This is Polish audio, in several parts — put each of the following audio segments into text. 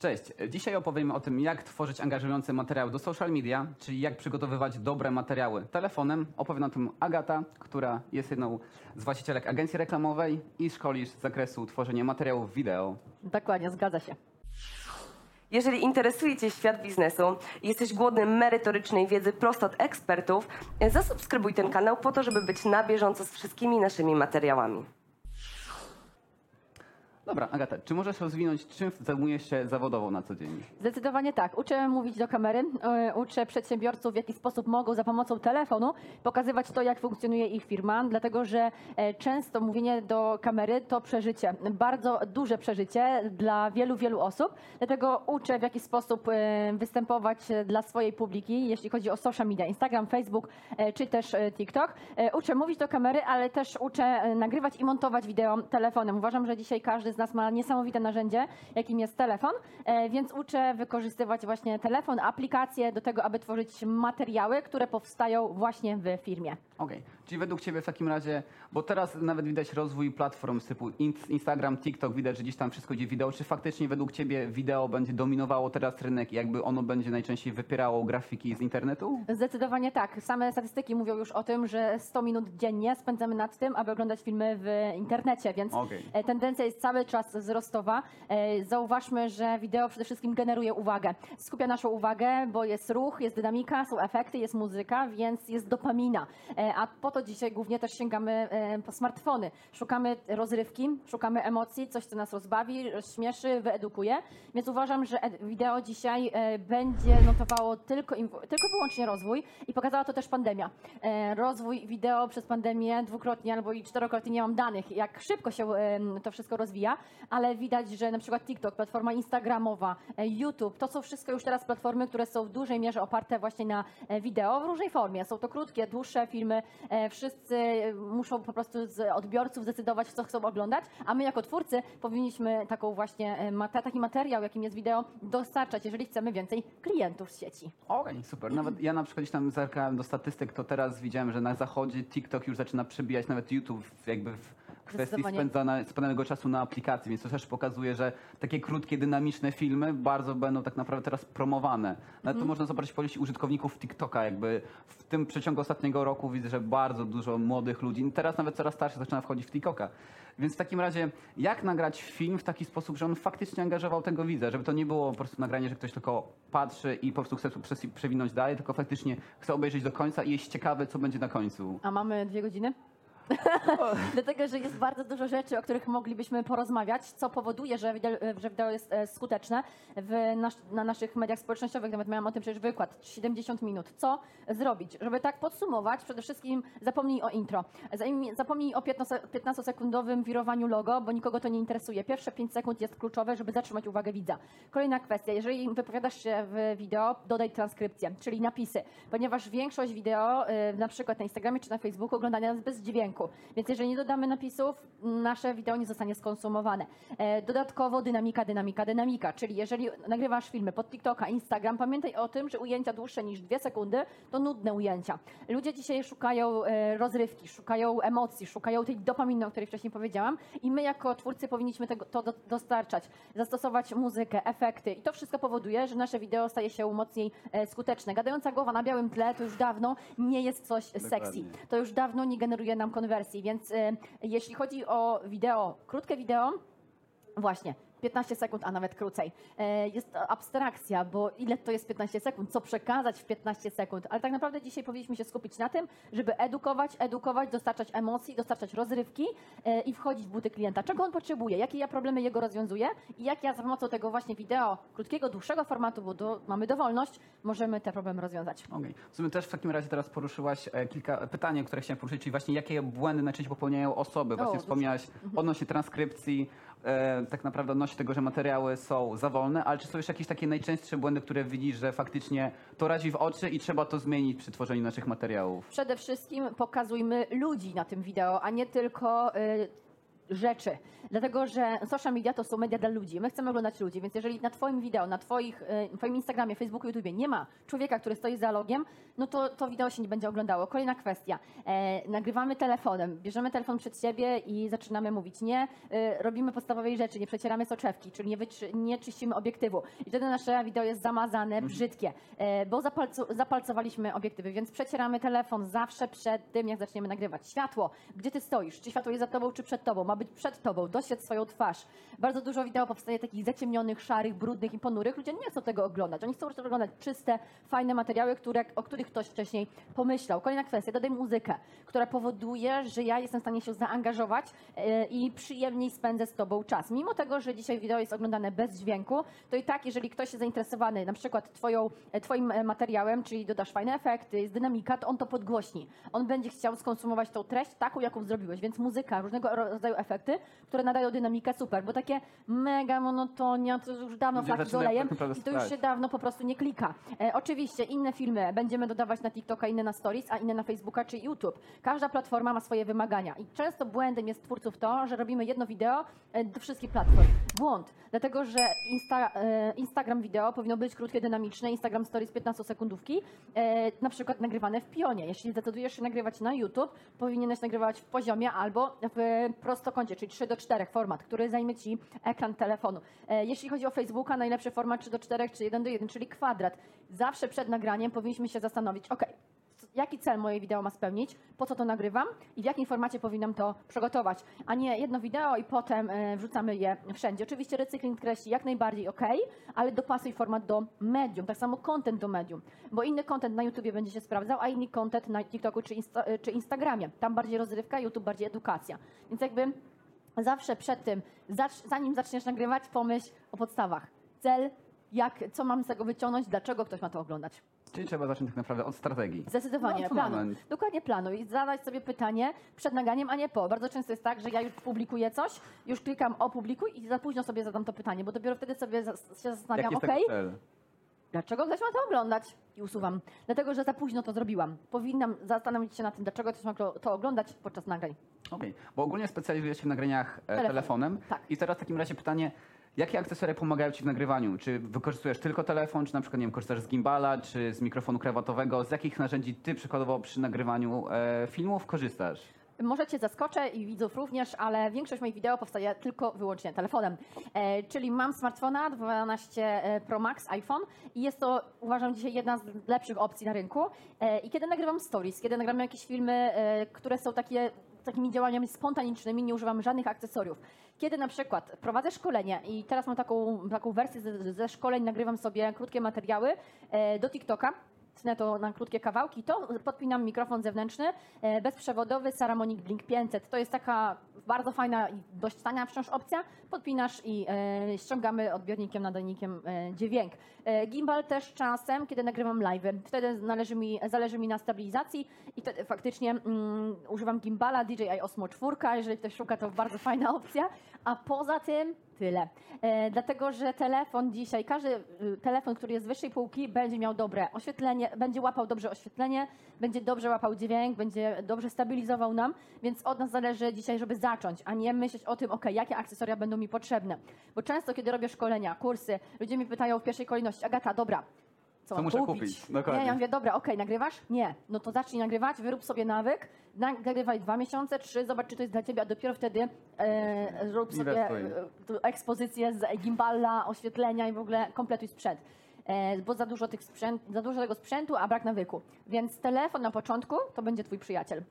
Cześć, dzisiaj opowiemy o tym, jak tworzyć angażujące materiały do social media, czyli jak przygotowywać dobre materiały telefonem. Opowie na tym Agata, która jest jedną z właścicielek agencji reklamowej i szkoli z zakresu tworzenia materiałów wideo. Dokładnie, zgadza się. Jeżeli interesuje Cię świat biznesu i jesteś głodny merytorycznej wiedzy prosto od ekspertów, zasubskrybuj ten kanał po to, żeby być na bieżąco z wszystkimi naszymi materiałami. Dobra, Agata, czy możesz rozwinąć, czym zajmujesz się zawodowo na co dzień? Zdecydowanie tak. Uczę mówić do kamery, e, uczę przedsiębiorców, w jaki sposób mogą za pomocą telefonu pokazywać to, jak funkcjonuje ich firma, dlatego że e, często mówienie do kamery to przeżycie, bardzo duże przeżycie dla wielu, wielu osób. Dlatego uczę, w jaki sposób e, występować dla swojej publiki, jeśli chodzi o social media, Instagram, Facebook czy też TikTok. Uczę mówić do kamery, ale też uczę nagrywać i montować wideo telefonem. Uważam, że dzisiaj każdy z nas ma niesamowite narzędzie, jakim jest telefon, e, więc uczę wykorzystywać właśnie telefon, aplikacje do tego, aby tworzyć materiały, które powstają właśnie w firmie. Okej, czyli według Ciebie w takim razie, bo teraz nawet widać rozwój platform typu Ins- Instagram, TikTok, widać, że gdzieś tam wszystko idzie wideo. Czy faktycznie według Ciebie wideo będzie dominowało teraz rynek i jakby ono będzie najczęściej wypierało grafiki z internetu? Zdecydowanie tak. Same statystyki mówią już o tym, że 100 minut dziennie spędzamy nad tym, aby oglądać filmy w internecie, więc Okej. e, tendencja jest cały czas wzrostowa. E, Zauważmy, że wideo przede wszystkim generuje uwagę. Skupia naszą uwagę, bo jest ruch, jest dynamika, są efekty, jest muzyka, więc jest dopamina. E, A po to dzisiaj głównie też sięgamy e, po smartfony. Szukamy rozrywki, szukamy emocji, coś, co nas rozbawi, rozśmieszy, wyedukuje. Więc uważam, że wideo dzisiaj e, będzie notowało tylko, tylko wyłącznie rozwój i pokazała to też pandemia. Rozwój wideo przez pandemię dwukrotnie albo i czterokrotnie nie mam danych, jak szybko się to wszystko rozwija, ale widać, że na przykład TikTok, platforma instagramowa, YouTube, to są wszystko już teraz platformy, które są w dużej mierze oparte właśnie na wideo w różnej formie. Są to krótkie, dłuższe filmy, e, wszyscy muszą po prostu z odbiorców zdecydować, co chcą oglądać, a my jako twórcy powinniśmy taką właśnie, e, taki materiał, jakim jest wideo, dostarczać, jeżeli chcemy więcej klientów z sieci. Okej, super. Nawet ja na przykład tam zerkałem do statystyk, to teraz widziałem, że na zachodzie TikTok już zaczyna przebijać nawet YouTube jakby w kwestii spędzana, spędzanego czasu na aplikacji, więc to też pokazuje, że takie krótkie, dynamiczne filmy bardzo będą tak naprawdę teraz promowane. Nawet to można zobaczyć po liście użytkowników TikToka, jakby w tym przeciągu ostatniego roku widzę, że bardzo dużo młodych ludzi, teraz nawet coraz starszych zaczyna wchodzić w TikToka. Więc w takim razie, jak nagrać film w taki sposób, że on faktycznie angażował tego widza, żeby to nie było po prostu nagranie, że ktoś tylko patrzy i po prostu chce przewinąć dalej, tylko faktycznie chce obejrzeć do końca i jest ciekawy, co będzie na końcu. A mamy dwie godziny? Dlatego, że jest bardzo dużo rzeczy, o których moglibyśmy porozmawiać, co powoduje, że wideo, że wideo jest e, skuteczne. W nasz, na naszych mediach społecznościowych nawet miałam o tym przecież wykład, 70 minut. Co zrobić? Żeby tak podsumować, przede wszystkim zapomnij o intro. Zapomnij o 15 15-sekundowym wirowaniu logo, bo nikogo to nie interesuje. Pierwsze 5 sekund jest kluczowe, żeby zatrzymać uwagę widza. Kolejna kwestia, jeżeli wypowiadasz się w wideo, dodaj transkrypcję, czyli napisy, ponieważ większość wideo, y, na przykład na Instagramie czy na Facebooku, oglądania jest bez dźwięku. Więc jeżeli nie dodamy napisów, nasze wideo nie zostanie skonsumowane. E, Dodatkowo dynamika, dynamika, dynamika, czyli jeżeli nagrywasz filmy pod TikToka, Instagram, pamiętaj o tym, że ujęcia dłuższe niż dwie sekundy to nudne ujęcia. Ludzie dzisiaj szukają e, rozrywki, szukają emocji, szukają tej dopaminy, o której wcześniej powiedziałam. I my jako twórcy powinniśmy tego, to do, dostarczać, zastosować muzykę, efekty. I to wszystko powoduje, że nasze wideo staje się mocniej e, skuteczne. Gadająca głowa na białym tle to już dawno nie jest coś sexy. To już dawno nie generuje nam konwersji, więc y, jeśli chodzi o wideo, krótkie wideo, właśnie. 15 sekund, a nawet krócej. E, Jest abstrakcja, bo ile to jest 15 sekund? Co przekazać w 15 sekund? Ale tak naprawdę dzisiaj powinniśmy się skupić na tym, żeby edukować, edukować, dostarczać emocji, dostarczać rozrywki e, i wchodzić w buty klienta. Czego on potrzebuje? Jakie ja problemy jego rozwiązuję? I jak ja za pomocą tego właśnie wideo, krótkiego, dłuższego formatu, bo do, mamy dowolność, możemy te problemy rozwiązać. Okej. W sumie też w takim razie teraz poruszyłaś e, kilka pytań, które chciałem poruszyć, czyli właśnie jakie błędy najczęściej popełniają osoby. Właśnie dużo. wspomniałaś odnośnie transkrypcji, e, tak naprawdę odnośnie tego, że materiały są za wolne, ale czy są jeszcze jakieś takie najczęstsze błędy, które widzisz, że faktycznie to radzi w oczy i trzeba to zmienić przy tworzeniu naszych materiałów? Przede wszystkim pokazujmy ludzi na tym wideo, a nie tylko y, rzeczy. Dlatego, że social media to są media dla ludzi. My chcemy oglądać ludzi, więc jeżeli na Twoim wideo, na twoich, e, Twoim Instagramie, Facebooku, YouTubie nie ma człowieka, który stoi za logiem, no to to wideo się nie będzie oglądało. Kolejna kwestia. E, nagrywamy telefonem, bierzemy telefon przed siebie i zaczynamy mówić. Nie e, robimy podstawowej rzeczy, nie przecieramy soczewki, czyli nie, wyczy- nie czyścimy obiektywu. I wtedy nasze wideo jest zamazane, brzydkie, e, bo zapalcu- zapalcowaliśmy obiektywy, więc przecieramy telefon zawsze przed tym, jak zaczniemy nagrywać. Światło, gdzie ty stoisz? Czy światło jest za tobą, czy przed tobą? Ma być przed tobą, doświadcz swoją twarz. Bardzo dużo wideo powstaje takich zaciemnionych, szarych, brudnych i ponurych. Ludzie nie chcą tego oglądać. Oni chcą oglądać czyste, fajne materiały, które, o których ktoś wcześniej pomyślał. Kolejna kwestia, dodaj muzykę, która powoduje, że ja jestem w stanie się zaangażować e, i przyjemniej spędzę z tobą czas. Mimo tego, że dzisiaj wideo jest oglądane bez dźwięku, to i tak, jeżeli ktoś jest zainteresowany na przykład twoją, e, twoim e, materiałem, czyli dodasz fajne efekty, jest dynamika, to on to podgłośni. On będzie chciał skonsumować tą treść taką, jaką zrobiłeś, więc muzyka, różnego ro- rodzaju efekty, które nadają dynamikę, super, bo takie mega monotonia, to już dawno Ludzie flaki z olejem tak i to już się dawno po prostu nie klika. E, oczywiście inne filmy będziemy dodawać na TikToka, inne na Stories, a inne na Facebooka czy YouTube. Każda platforma ma swoje wymagania i często błędem jest twórców to, że robimy jedno wideo e, do wszystkich platform. Błąd, dlatego że Insta, e, Instagram wideo powinno być krótkie, dynamiczne, Instagram Stories 15 sekundówki, e, na przykład nagrywane w pionie. Jeśli zdecydujesz się nagrywać na YouTube, powinieneś nagrywać w poziomie albo w prostokącie, czyli 3 do 4 format, który zajmie ci ekran telefonu. E, Jeśli chodzi o Facebooka, najlepszy format 3 do 4 czy 1 do 1, czyli kwadrat. Zawsze przed nagraniem powinniśmy się zastanowić, ok, jaki cel moje wideo ma spełnić, po co to nagrywam i w jakim formacie powinnam to przygotować, a nie jedno wideo i potem e, wrzucamy je wszędzie. Oczywiście recykling treści jak najbardziej ok, ale dopasuj format do medium, tak samo content do medium, bo inny content na YouTubie będzie się sprawdzał, a inny content na TikToku czy, Insta, e, czy Instagramie. Tam bardziej rozrywka, YouTube bardziej edukacja. Więc jakby zawsze przed tym, zanim zaczniesz nagrywać, pomyśl o podstawach. Cel, jak, co mam z tego wyciągnąć, dlaczego ktoś ma to oglądać. Czyli trzeba zacząć tak naprawdę od strategii. Zdecydowanie, No, planu. fundament. Dokładnie planu i zadać sobie pytanie przed nagraniem, a nie po. Bardzo często jest tak, że ja już publikuję coś, już klikam opublikuj i za późno sobie zadam to pytanie, bo dopiero wtedy sobie się zastanawiam, okej, tego cel? dlaczego ktoś ma to oglądać? I usuwam. Dlatego, że za późno to zrobiłam. Powinnam zastanowić się nad tym, dlaczego ktoś ma to oglądać podczas nagrań. Okej, bo ogólnie specjalizujesz się w nagraniach e, Telefon. telefonem. Tak. I teraz w takim razie pytanie, jakie akcesoria pomagają Ci w nagrywaniu? Czy wykorzystujesz tylko telefon, czy na przykład nie wiem, korzystasz z gimbala, czy z mikrofonu krawatowego? Z jakich narzędzi Ty przykładowo przy nagrywaniu e, filmów korzystasz? Może Cię zaskoczę i widzów również, ale większość moich wideo powstaje tylko wyłącznie telefonem. E, czyli mam smartfona 12 e, Pro Max iPhone i jest to uważam dzisiaj jedna z lepszych opcji na rynku. E, I kiedy nagrywam stories, kiedy nagrywam jakieś filmy, e, które są takie takimi działaniami spontanicznymi, nie używam żadnych akcesoriów. Kiedy na przykład prowadzę szkolenie i teraz mam taką, taką wersję ze, ze szkoleń, nagrywam sobie krótkie materiały e, do TikToka, tnę to na krótkie kawałki, to podpinam mikrofon zewnętrzny, e, bezprzewodowy Saramonic Blink 500. To jest taka bardzo fajna i dość tania wciąż opcja. Podpinasz i e, ściągamy odbiornikiem, nadajnikiem e, dźwięk. Gimbal też czasem, kiedy nagrywam live. Wtedy należy mi, zależy mi na stabilizacji i wtedy faktycznie mm, używam gimbala DJI Osmo 4. Jeżeli ktoś szuka, to bardzo fajna opcja. A poza tym tyle. E, dlatego, że telefon dzisiaj, każdy y, telefon, który jest z wyższej półki, będzie miał dobre oświetlenie, będzie łapał dobrze oświetlenie, będzie dobrze łapał dźwięk, będzie dobrze stabilizował nam, więc od nas zależy dzisiaj, żeby zacząć, a nie myśleć o tym, ok, jakie akcesoria będą mi potrzebne. Bo często, kiedy robię szkolenia, kursy, ludzie mi pytają w pierwszej kolejności, Agata, dobra, co, Co muszę kupić? kupić? Dokładnie. Nie, ja mówię, dobra, okej, nagrywasz? Nie. No to zacznij nagrywać, wyrób sobie nawyk, nagrywaj dwa miesiące, trzy, zobacz, czy to jest dla ciebie, a dopiero wtedy e, rób sobie e, ekspozycję z gimbala, oświetlenia i w ogóle kompletuj sprzęt. E, bo za dużo, tych sprzęt, za dużo tego sprzętu, a brak nawyku. Więc telefon na początku to będzie twój przyjaciel.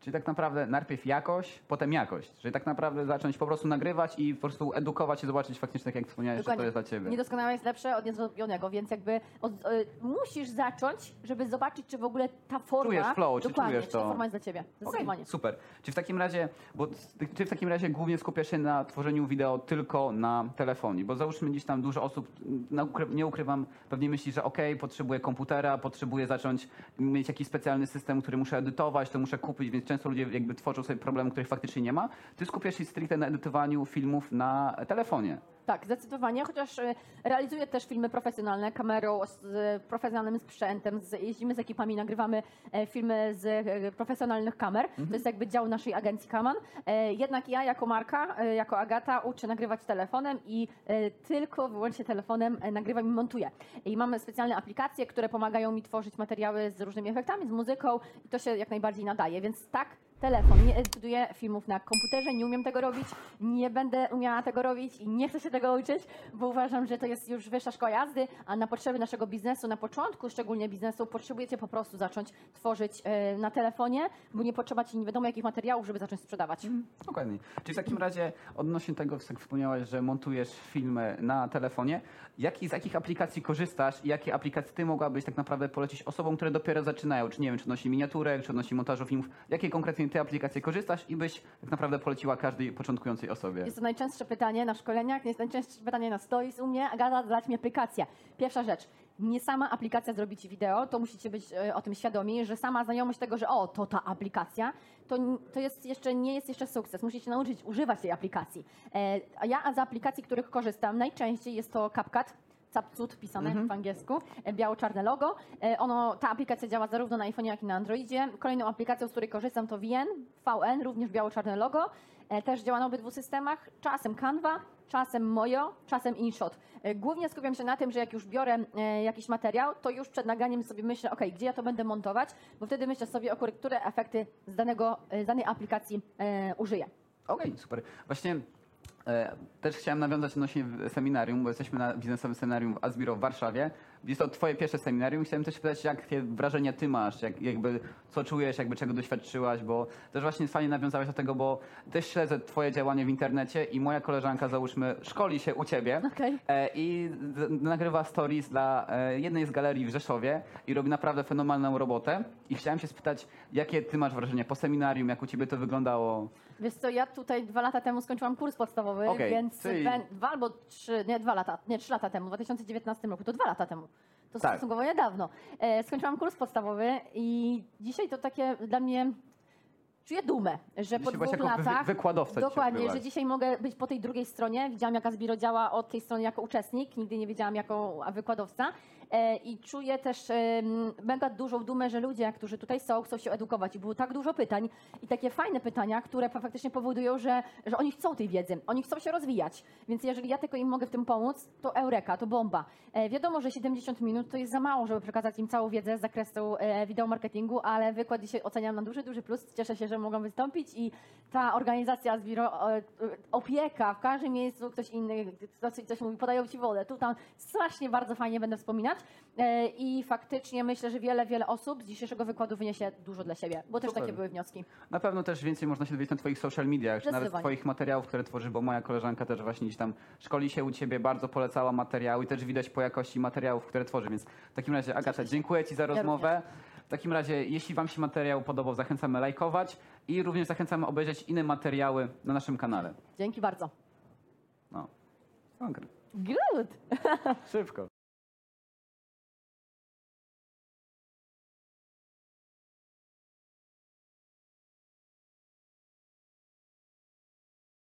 Czyli tak naprawdę najpierw jakość, potem jakość. Czyli tak naprawdę zacząć po prostu nagrywać i po prostu edukować i zobaczyć faktycznie, tak jak wspomniałeś, że to jest dla Ciebie. Niedoskonałe jest lepsze od niezrobionego, więc jakby od, e, musisz zacząć, żeby zobaczyć, czy w ogóle ta forma... Czujesz flow, czy dokładnie, czujesz czy ta to? forma jest dla ciebie. Zdecydowanie. Okej, super. Czy w takim razie, bo ty- czy w takim razie głównie skupiasz się na tworzeniu wideo tylko na telefonie? Bo załóżmy dziś tam dużo osób, ukry- nie ukrywam, pewnie myśli, że okej, potrzebuję komputera, potrzebuję zacząć mieć jakiś specjalny system, który muszę edytować, to muszę kupić, więc często ludzie jakby tworzą sobie problem, których faktycznie nie ma. Ty skupiasz się stricte na edytowaniu filmów na telefonie. Tak, zdecydowanie, chociaż e, realizuję też filmy profesjonalne kamerą, z profesjonalnym sprzętem, z, jeździmy z ekipami, nagrywamy e, filmy z e, profesjonalnych kamer. To jest jakby dział naszej agencji Kaman. Jednak ja jako Marka, jako Agata uczę nagrywać telefonem i tylko wyłącznie telefonem nagrywam i montuję. I mamy specjalne aplikacje, które pomagają mi tworzyć materiały z różnymi efektami, z muzyką i to się jak najbardziej nadaje, więc tak, telefon. Nie edytuję filmów na komputerze, nie umiem tego robić, nie będę umiała tego robić i nie chcę się tego uczyć, bo uważam, że to jest już wyższa szkoła jazdy, a na potrzeby naszego biznesu, na początku szczególnie biznesu, potrzebujecie po prostu zacząć tworzyć e, na telefonie, bo nie potrzeba ci nie wiadomo jakich materiałów, żeby zacząć sprzedawać. Dokładnie. Czyli w takim razie odnośnie tego, jak wspomniałaś, że montujesz filmy na telefonie, jaki, z jakich aplikacji korzystasz i jakie aplikacje ty mogłabyś tak naprawdę polecić osobom, które dopiero zaczynają? Czy nie wiem, czy odnosi miniaturek, czy odnosi montażu filmów? Jakie konkretnie ty aplikacje korzystasz i byś tak naprawdę poleciła każdej początkującej osobie? Jest to najczęstsze pytanie na szkoleniach, jest najczęstsze pytanie na stories u mnie. Agata, dać mi aplikację. Pierwsza rzecz. Nie sama aplikacja zrobi ci wideo, to musicie być e, o tym świadomi, że sama znajomość tego, że o, to ta aplikacja, to, to jest jeszcze, nie jest jeszcze sukces. Musicie nauczyć używać tej aplikacji. E, a ja z aplikacji, których korzystam, najczęściej jest to CapCut, Capcut pisane w angielsku, e, biało-czarne logo. E, Ono, ta aplikacja działa zarówno na iPhone, jak i na Androidzie. Kolejną aplikacją, z której korzystam to VN, VN, również biało-czarne logo. E, Też działa na obydwu systemach. Czasem Canva, czasem Mojo, czasem InShot. Głównie skupiam się na tym, że jak już biorę jakiś materiał, to już przed nagraniem sobie myślę, ok, gdzie ja to będę montować, bo wtedy myślę sobie, o które efekty z, danego, z danej aplikacji użyję. Okej, super. Właśnie też chciałem nawiązać odnośnie seminarium, bo jesteśmy na biznesowym seminarium w Asbiro w Warszawie. Jest to twoje pierwsze seminarium. Chciałem też pytać, jakie wrażenia ty masz, jak, jakby co czujesz, jakby czego doświadczyłaś, bo też właśnie fajnie nawiązałeś do tego, bo też śledzę twoje działanie w internecie i moja koleżanka, załóżmy, szkoli się u ciebie Okej. e, i nagrywa stories dla e, jednej z galerii w Rzeszowie i robi naprawdę fenomenalną robotę. I chciałem się spytać, jakie ty masz wrażenia po seminarium, jak u ciebie to wyglądało? Wiesz co, ja tutaj dwa lata temu skończyłam kurs podstawowy, Okej, więc czyli- dwa albo trzy, nie dwa lata, nie trzy lata temu, w 2019 roku, to dwa lata temu. To Tak. stosunkowo niedawno. E, skończyłam kurs podstawowy i dzisiaj to takie dla mnie czuję dumę, że po Dzisiaj dwóch jako wy- latach. wykładowca dzisiaj Dokładnie, byłaś. że dzisiaj mogę być po tej drugiej stronie. Widziałam, jak Asbiro działa od tej strony jako uczestnik, nigdy nie wiedziałam jako wykładowca. E, I czuję też em, mega dużą dumę, że ludzie, którzy tutaj są, chcą się edukować. I było tak dużo pytań i takie fajne pytania, które fa- faktycznie powodują, że, że oni chcą tej wiedzy, oni chcą się rozwijać. Więc jeżeli ja tylko im mogę w tym pomóc, to eureka, to bomba. E, wiadomo, że 70 minut to jest za mało, żeby przekazać im całą wiedzę z zakresu e, wideo marketingu, ale wykład dzisiaj oceniam na duży, duży plus. Cieszę się, że mogą wystąpić i ta organizacja Zbiro, e, opieka, w każdym miejscu ktoś inny, ktoś, ktoś mówi, podają ci wodę, tu tam, strasznie bardzo fajnie będę wspominać e, i faktycznie myślę, że wiele, wiele osób z dzisiejszego wykładu wyniesie dużo dla siebie, bo też Super. takie były wnioski. Na pewno też więcej można się dowiedzieć na twoich social mediach, czy nawet twoich materiałów, które tworzysz, bo moja koleżanka też właśnie gdzieś tam szkoli się u ciebie, bardzo polecała materiały i też widać po jakości materiałów, które tworzy, więc w takim razie Agata, dziękuję ci za rozmowę. W takim razie, jeśli wam się materiał podobał, zachęcamy lajkować i również zachęcamy obejrzeć inne materiały na naszym kanale. Dzięki bardzo. No. Konkret. Good! Szybko.